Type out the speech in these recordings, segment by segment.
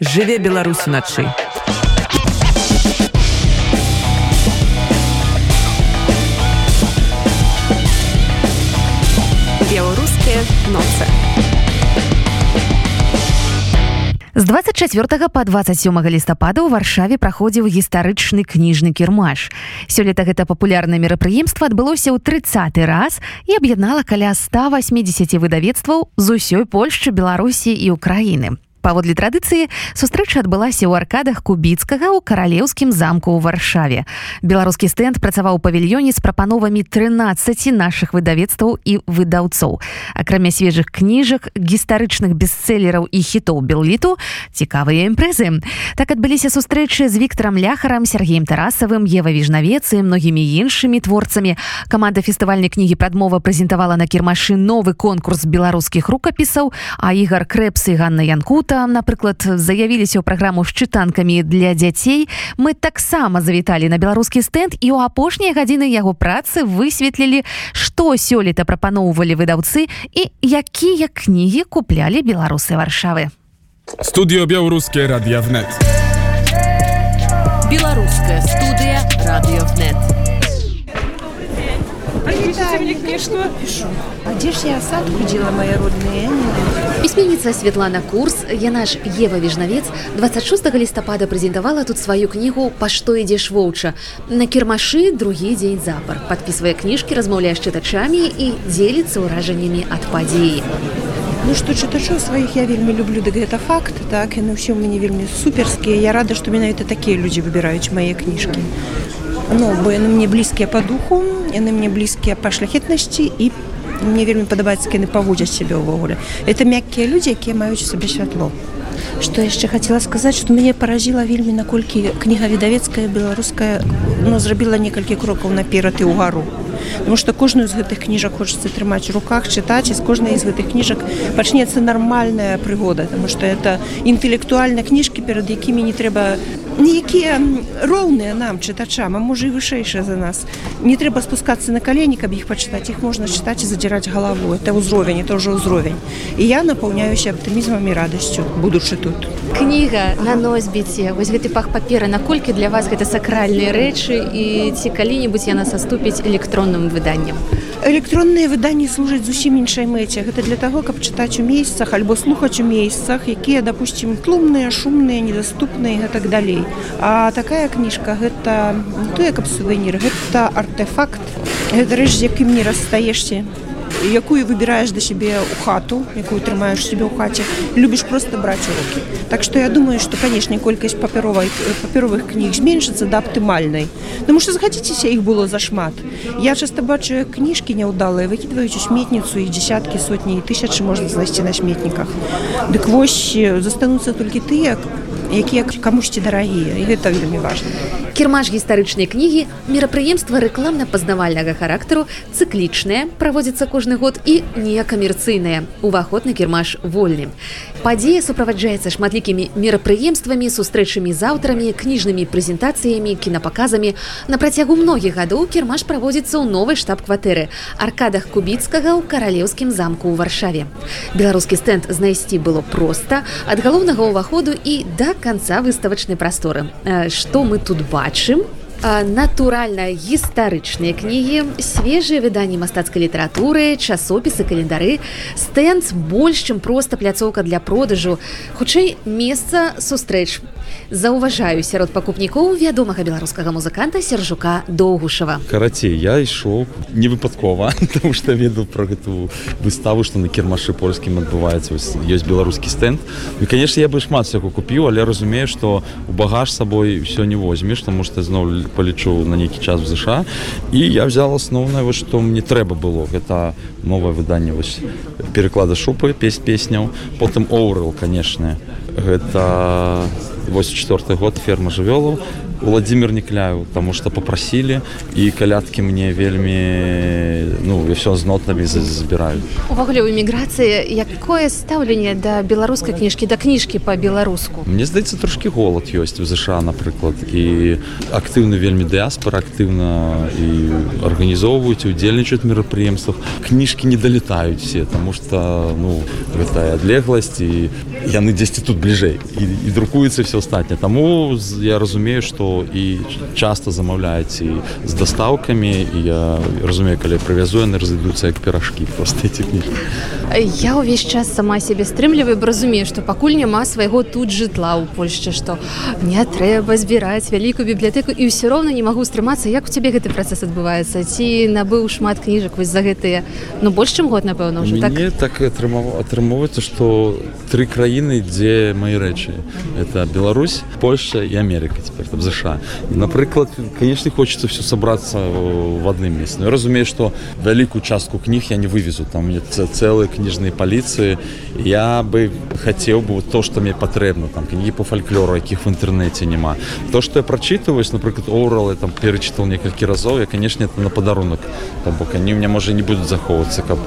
жыве Беларусь уначы. Беларускія ноцы. З 24 па 27 лістапада ў варшаве праходзіў гістарычны кніжны кірмаш. Сёлета гэта папулярнае мерапрыемства адбылося ў 30 раз і аб'яднала каля 180 выдавецтваў з усёй Польшчы, Беларусі і Украіны. Паводле традыцыі сустрэча адбылася ў аркадах кубіцкага ў каралеўскім замку ў варшаве. Беларускі стэнд працаваў у павільёне з прапановамі 13 нашых выдавецтваў і выдаўцоў. Акрамя свежых кніжак, гістарычных бестселераў і хітоў белліту цікавыя імпрэзы. Так адбыліся сустрэчы з Віктором ляхарам Сергеем тарасавым Ева віжнавецы многімі іншымі творцамі. Каманда фестывальнай кнігі прадмова прэзентавала на кірмашы новы конкурс беларускіх рукапісаў, а ігар крэпсы Ганна Янкут там напрыклад заявіліся ў праграму з чытанкамі для дзяцей мы таксама завіталі на беларускі стэнд і ў апошнія гадзіны яго працы высветлілі што сёлета прапаноўвалі выдаўцы і якія кнігі куплялі беларусы варшавы. Студыё беларускія радыявнет беларуская студыя А где ж я осадку дела моя родная? пісьменніца Светлана курс яна ж Ева віжнавец 26 лістапада прэзентавала тут сваю кнігу па што ідзеш воўча на кірмашы другі дзень запар подпісвае кніжкі размаўляе з чытачамі і дзеліцца ўражаннямі ад падзеі Ну што чытачоў сваіх я вельмі люблю дык гэта факт так і на ўсё мне вельмі суперскія я рада што менавіта такія людзі выбіраюць мае кніжкі Ну бо яны мне блізкія па духу яны мне блізкія па шляхетнасці і мне вельмі падабаецца яны паводзяць сябе ўвогуле это мяккія людзі якія маюць сабе святло. Што яшчэ хацела сказаць што мяне паражіла вельмі наколькі кніга відавецкая беларуская ну, зрабіла некалькі крокаў наперад і ўгару Потому что кожную з гэтых кніжак хочется трымаць у руках чытаць і з кожнай з гэтых кніжак пачнецца нармальная прыгода потому что это інтэлектуальна кніжкі перад якімі не трэба ніякія роўныя нам чытачам а можа і вышэйшыя за нас. Не трэба спускацца на калені каб іх пачытаць іх можна чытаць і задзіраць галаву это ўзровень это ўжо ўзровень і я напаўняюся аптымізмам і радасцю будучы тут. Кніга на носьбіце вось гэты пах паперы наколькі для вас гэта сакральныя рэчы. І ці калі-небудзь яна саступіць электронным выданням электронныя выданні служаць зусім іншай мэце. Гэта для таго каб чытаць у месяцах альбо слухаць у месяцах якія допустим тлумныя шумныя недаступныя і так далей. А такая кніжка гэта тое каб сувенір гэта артефакт гэта рэч з якім не расстаешся якую выбіраеш да сябе ў хату якую трымаеш себе ў хаце любіш просто браць уроки. Так што я думаю што канешне колькасць папяровай папяровых кніг зменшыцца да аптымальнай Таму што захаціцеся іх было зашмат Я часто бачу кніжкі няўдалыя выкідваюць у сметніцу і десяткі сотні і тысячы можна знайсці на сметніках Дык вось застануцца толькі тыя якія камусьці дарагія і гэта вельмі важна кірмаш гістарычнай кнігі мерапрыемства рэкламна-пазнавальнага характару цыклічнае праводзіцца кожны год і некамерцыйнае. Уваход на кірмаш вольны. Падзея суправаджаецца шматлікімі мерапрыемствамі сустрэчамі з аўтарамі кніжнымі прэзентацыямі кінапаказамі. На працягу многіх гадоў кірмаш праводзіцца ў новай штаб-кватэры аркадах кубіцкага ў каралеўскім замку ў варшаве. Беларускі стэнд знайсці было проста ад галоўнага ўваходу і да канца выставачнай прасторы. Што мы тут бачым натуральна гістарычныя кнігі свежыя выданні мастацкай літаратуры часопісы календары стэнс больш чым проста пляцоўка для продажу. Хутчэй месца сустрэч заўважаю сярод пакупнікоў вядомага беларускага музыканта сержука доўгушава. Карацей я ішоў не выпадкова потому что ведаў про гэту выставу что на кірмашы польскім адбываецца. Ёсць беларускі стэнд і конечно я бы шмат всяго купіў але разумею что у багаж сабой все не возьмеш тому что зноў палічу на нейкі час в ЗША і я взял асноўнае вот что мне трэба было. Гэта новае выданне вось переклада шупы песь песняў потым оурел конечно гэта 84 год ферма жывёлаў владимир некляю потому что попросили і калядкі мне вельмі ну і все з нотамі забіраюць увогуле у эміграцыі якое стаўленне да беларускай кніжкі да кніжкі па-беларуску Мне здаецца трошки голод ёсць у ЗША напрыклад і актыўна вельмі дыаспора актыўна і арганізоўваюць удзельнічаюць мерапрыемствах кніжкі не далетаюць все тому что ну гэтая адлегласць і яны дзесьці тут бліжэй і, і друкуецца все астатняе таму я разумею что і часто замаўляюць і з дастаўкамі. Я разумею калі прывязу яны разыдуцца як перашкі просто эти кніжкі я ўвесь час сама сябе стрымліваю бо разумею што пакуль няма свайго тут жытла ў Польшчы што не трэба збіраць вялікую бібліятэку і ўсё роўна не магу стрымацца. Як у цябе гэты працэс адбываецца? Ці набыў шмат кніжак вось за гэтыя ну больш чым год напэўна ўжо так? Так атрымоўваецца што тры краіны дзе мои рэчы. Это Беларусь Польша і Америка теперь там ЗША і напрыклад конечно хочется все собраться в адным месцы я разумею что вялікую частку кніг я не вывезу. Там мне цэлыя кніжныя паліцыі я бы хацеў бы то что мне патрэбна там кнігі по фальклору якіх в інтэрнэце няма то что я прочитываюсь напрыклад орал я там перечытал некалькі разоў я конечно это на падарунак там они у меня можа не будуць захоўвацца каб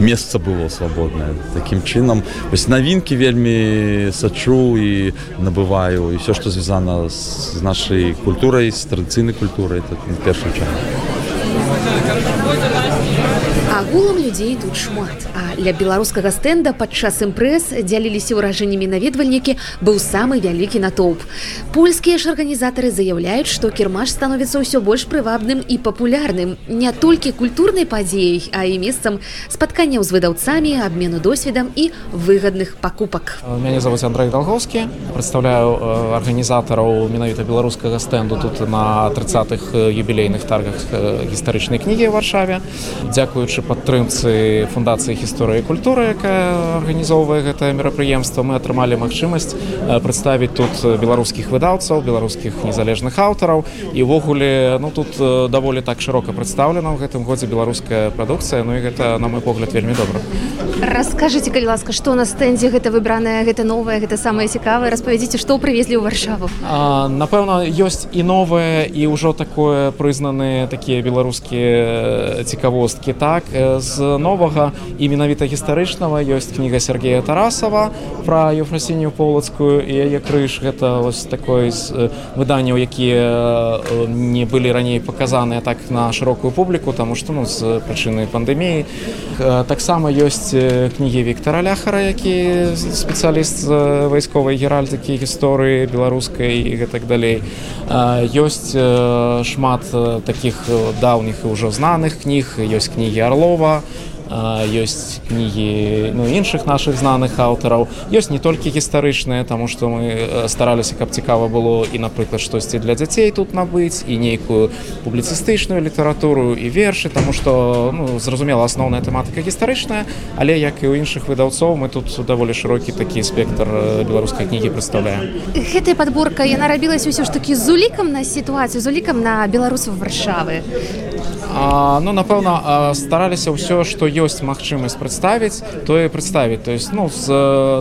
месца было свабоднае таким чынам вось навінкі вельмі сачу і набываю і все что звязана з нашай культурай з традыцыйнай культурай это першы час агулам людзей тут шмат. А для беларускага стэнда падчас імпрэз дзяліліся ўражаннямі наведвальнікі быў самы вялікі натоўп. Польскія ж арганізатары заяўляюць што кірмаш становіцца ўсё больш прывабным і папулярным не толькі культурнай падзеяй а і месцам спатканняў з выдаўцамі абмену досведам і выгадных пакупак. Мяне зовут Андрей долговскі прадстаўляю арганізатараў менавіта беларускага стэнду тут на 30х юбілейных таргах гістарычнай кнігі варшаве. Дзякуючы падтрымцы фундацыі гісторыі культуры якая арганізоўвае гэтае мерапрыемства мы атрымалі магчымасць прадставіць тут беларускіх выдаўцаў беларускіх незалежных аўтараў. І ўвогуле ну тут даволі так шырока прадстаўлена ў гэтым годзе беларуская прадукцыя Ну і гэта на мой погляд вельмі добра. Расскажыце калі ласка што на стэндзе гэта выбраная гэта новая гэта самае цікавае? Распавядзіце што прывезлі ў варшаву? Напэўна ёсць і новае і ўжо такое прызнаныя такія беларускія цікавосткі. Так з новага і менавіта гістарычнага. Ёсць кніга Сергея тарасова пра еўфрасінію полацкую і яе крыж гэта вось такой з выданняў якія не былі раней паказаныя так на шырокую публіку таму што ну з прычыны пандэміі. Таксама ёсць кнігі Віктора ляхара які спецыяліст вайсковай геральдыкі гісторыі беларускай і гэтак далей. Ёсць шмат таких даўніх і ўжо знаных кніг ёсць кнігі орлова ёсць кнігі ну, іншых наших знаных аўтараў ёсць не толькі гістарычныя тому что мы стараліся каб цікава было і напрыклад штосьці для дзяцей тут набыць і нейкую публіцыстычную літаратуру і вершы тому что ну, зразумела асноўная тэматыка гістарычная але як і ў іншых выдаўцоў мы тут даволі шырокі такі спектр беларускай кнігі прадстаўляем. Гэтая подборка яна рабілася ўсё ж такі з улікам на сітуацыю з улікам на беларусаў варшавы а, ну напэўна стараліся ўсё што ёсць магчымасць прадставіць тое прадставіць. То есть ну з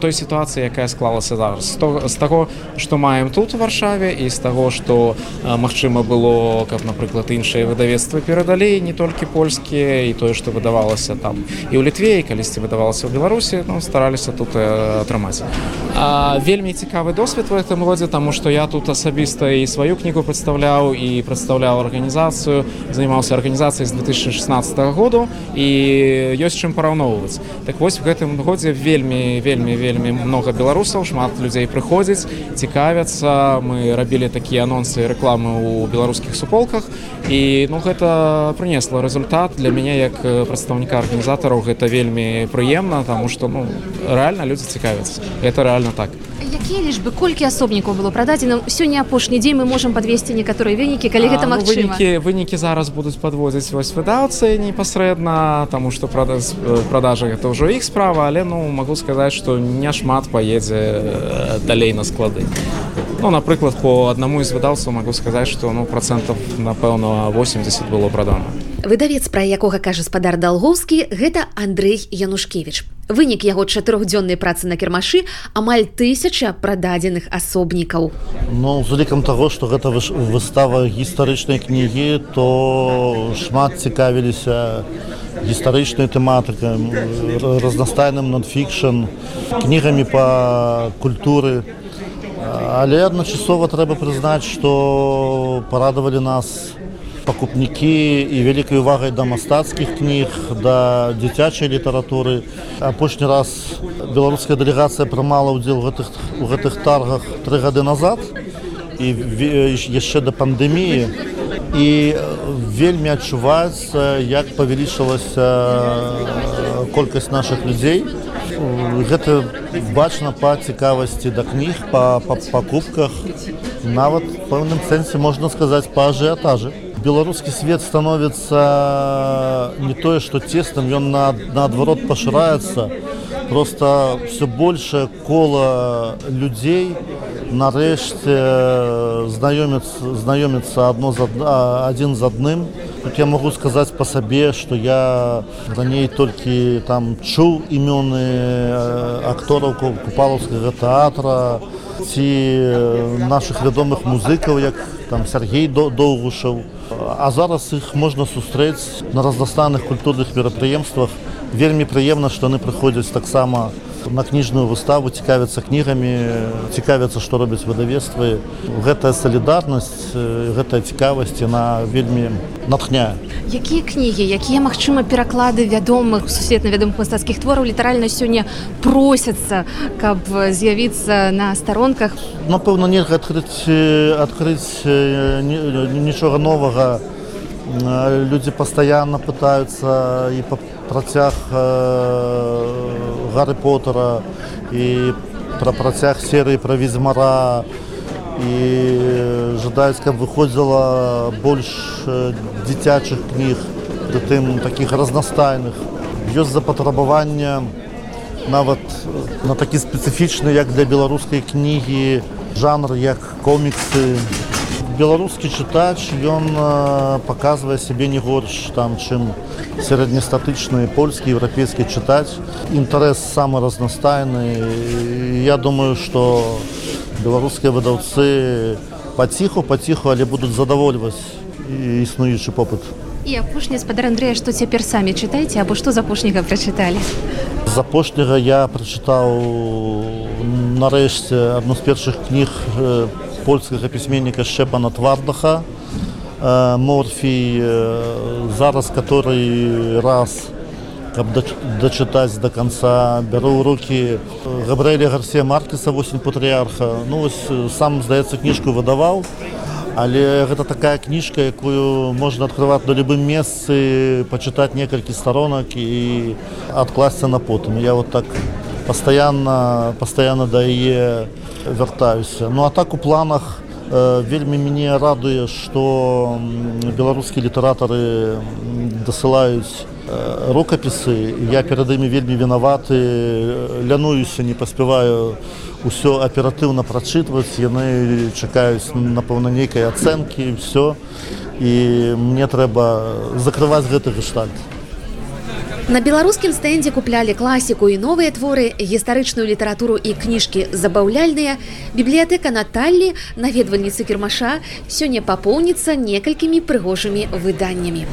той сітуацыі якая склалася зараз. То з таго што маем тут у варшаве і з таго што магчыма было каб напрыклад іншыя выдавецтвы перадалі не толькі польскія і тое што выдавалася там і ў літве і калісьці выдавалася ў беларусі ну стараліся тут атрымаць. Вельмі цікавы досвед у этом годзе таму што я тут асабіста і сваю кнігу прадстаўляў і прадстаўляў арганізацыю займаўся арганізацыяй з 2016 году і ёсць чым параўноўваць. Так вось в гэтым годзе вельмі вельмі вельмі много беларусаў шмат людзей прыходзіць цікавяцца. Мы рабілі такія анонсы рэкламы ў беларускіх суполках. І ну гэта прынесла результат для мяне як прадстаўніка арганізатараў гэта вельмі прыемна тому что ну реально людзі цікавяцца. Это реально так. Якія лічбы колькі асобнікаў было прададзена? Сёння апошні дзень мы можемм падвесці некаторыя вынікі калі гэта ну, вынікі вынікі зараз будуць падводзіць вось выдаўцы непасрэдна таму што продаж продажа гэта ўжо іх справа але ну могу сказаць што няшмат паедзе далей на склады. Ну напрыклад по аднаму з выдаўцаў могу сказаць што ну процентов напэўна 80 было прадана выдавец пра якога кажа спадар далгоўскі гэта Андрей янушкевич Вынік яго чатырохдзённай працы на кірмашы амаль тысяча прададзеных асобнікаў. Ну з улікам таго, што гэта выстава гістарычнай кнігі, то шмат цікавіліся гістарычнай тэматыкай, разнастайным нонфікшн, кнігамі па культуры. Але адначасова трэба прызнаць, што парадавалі нас пакупнікі і вялікай увагай да мастацкіх кніг, да дзіцячай літаратуры. Апошні раз беларуская дэлегацыя прымала ўдзел гэтых, у гэтых таргах тры гады назад і яшчэ да пандэміі. І вельмі адчуваць, як павялічылася колькасць нашых людзей. Гэта бачна па цікавасці да кніг, па, па пакупках. Нават пэўным сэнсе можна сказаць па ажыятажы беларускі свет становится не тое что тесным ён на наадварот пашыраецца просто все больше кола людзей нарэшце знаёміцца знаёміцца одно за один з адным тут я могу сказаць по сабе что я раней толькі там чуў імёны актораў купалаўскага тэатра ці наших вядомых музыкаў як там Сергей доўгушаў А зараз іх можна сустрэць на разнастайных культурных мерапрыемствах. Вельмі прыемна, што яны прыходзяць таксама на кніжную выставу, цікавяцца кнігамі, цікавяцца, што робяць выдавецтвы. Гэтая салідарнасць, гэтая цікавасць на вельмі натхняе. Якія кнігі, якія магчыма пераклады вядомых сусветна вядомых мастацкіх твораў літаральна сёння просяцца, каб з'явіцца на старонках. Напэўна, нельга адкрыць адкрыць нічога новага. Людзі пастаянна пытаюцца і па працяг гары потара і пра працяг серыі пра візмара і жадаюць каб выходзіла больш дзіцячых кніг тым такіх разнастайных ёсць запатрабавання нават на такі спецыфічны як для беларускай кнігі жанр як коміксы беларускі чытач ён паказвае сябе не горш там чым сярэднестатычны польскі еўрапейскі чытаць інтарэс самы разнастайны. Я думаю што беларускія выдаўцы паціху паціху але будуць задавольваць існуючы попыт. І апошні спадар Андрэя што цяпер самі чытаеце або што з апошняга прачыталі? З апошняга я прачытаў нарэшце адну з першых кніг по польскага пісьменніка шчэпана твардаха морфій зараз который раз каб дачытаць до конца бяру ў руки габрэля гарсе маркеса восень патрыарха ну вось сам здаецца кніжку выдаваў але гэта такая кніжка якую можна открываць на любым месцы пачытаць некалькі сторонак і адкласться на потым. Я вот так постоянно постоянно да яе вяртаюся ну а так у планах э, вельмі мяне радуе что беларускія літаратары дасылаюць э, рукапісы я перад імі вельмі вінаваты лянуюся не паспяваю ўсё аператыўна прачытваць яны чакаюць напэўна нейкай ацэнкі все і мне трэба закрываць гэты гештальт На беларускім стэндзе куплялі класіку і новыя творы, гістарычную літаратуру і кніжкі забаўляльныя. Бібліятэка Наталлі, наведвальніцы кірмаша, сёння папоўніцца некалькімі прыгожымі выданнямі.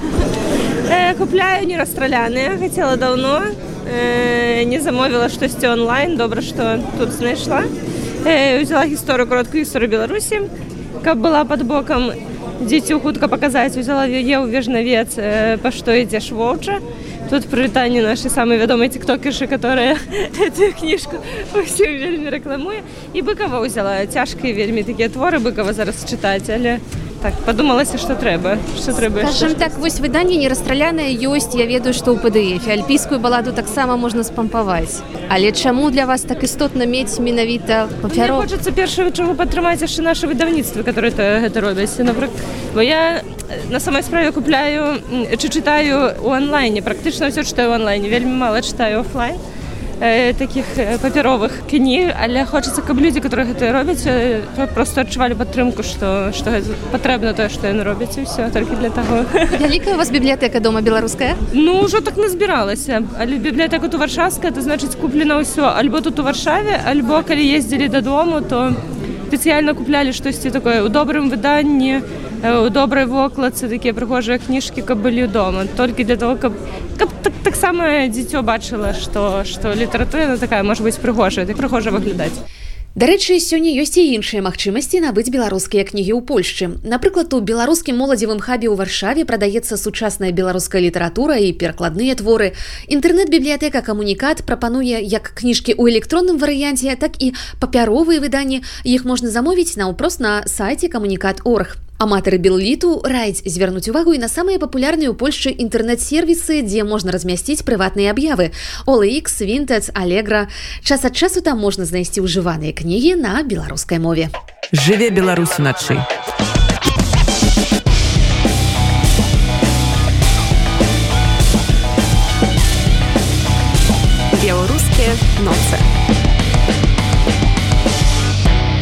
Э, купляю не расстраляныя, хацела даўно, э, не замовіла штосьці онлайн, добра, што тут знайшла. Э, узяла гісторыю кароткую гісторыю Беларусі, каб была пад бокам дзецю хутка паказаць, узяла яе ў вежнавец, э, па што ідзеш воўча. Тут прывітанне нашай самай вядомай тиктокершы которая эту кніжку усім вельмі рэкламуе. І быкава ўзяла цяжкія вельмі такія творы быкава зараз чытаць але так падумалася што трэба што трэба Скажем так вось выданне не расстраляная ёсць я ведаю што ў пДф альпійскую баладу таксама можна спампаваць. Але чаму для вас так істотна мець менавіта папяру хочацца першага чаго падтрымаць яшчэ наше выдавніцтва которое то гэта робяць напрыклад бо я на самой справе купляю чи читаю у онлайне. Практычна ўсё читаю онлайне. Вельмі мало читаю офлайн э, таких папяровых кніг але хочацца каб людзі которые гэта робяць э, просто адчувалі падтрымку што што патрэбна тое што яны робяць і все толькі для таго вялікая у вас бібліятэка дома беларуская ну ўжо так назбіралася але бібліятэка тут варшавская то значыць куплена ўсё альбо тут у варшаве альбо калі ездзілі дадому то спецыяльна куплялі штосьці такое у добрым выданні у добрай вокладцы такія прыгожыя кніжкі каб былі дома толькі для того каб каб так таксама дзіцё бачыла што што літаратура такая можа быць прыгожая так прыгожа выглядаць Дарэчы, сёння ёсць і іншыя магчымасці набыць беларускія кнігі ў Польшчы. Напрыклад, у беларускім моладзевым хабе ў варшаве прадаецца сучасная беларуская літаратура і перакладныя творы. Інтэрнэт-бібліятэка камунікат прапануе як кніжкі ў электронным варыянце, так і папяровыя выданні. Іх можна замовіць наўпрост на сайце камунікат орг. Аматары белліту райць звярнуць увагу і на самыя папулярныя ў Польшчы інтэрнэт-сервісы, дзе можна размясціць прыватныя аб'явы. OLX, Vinted, Алегра. Час ад часу там можна знайсці ўжываныя кнігі на беларускай мове. Жыве Беларусь уначы. Беларускія ноцы.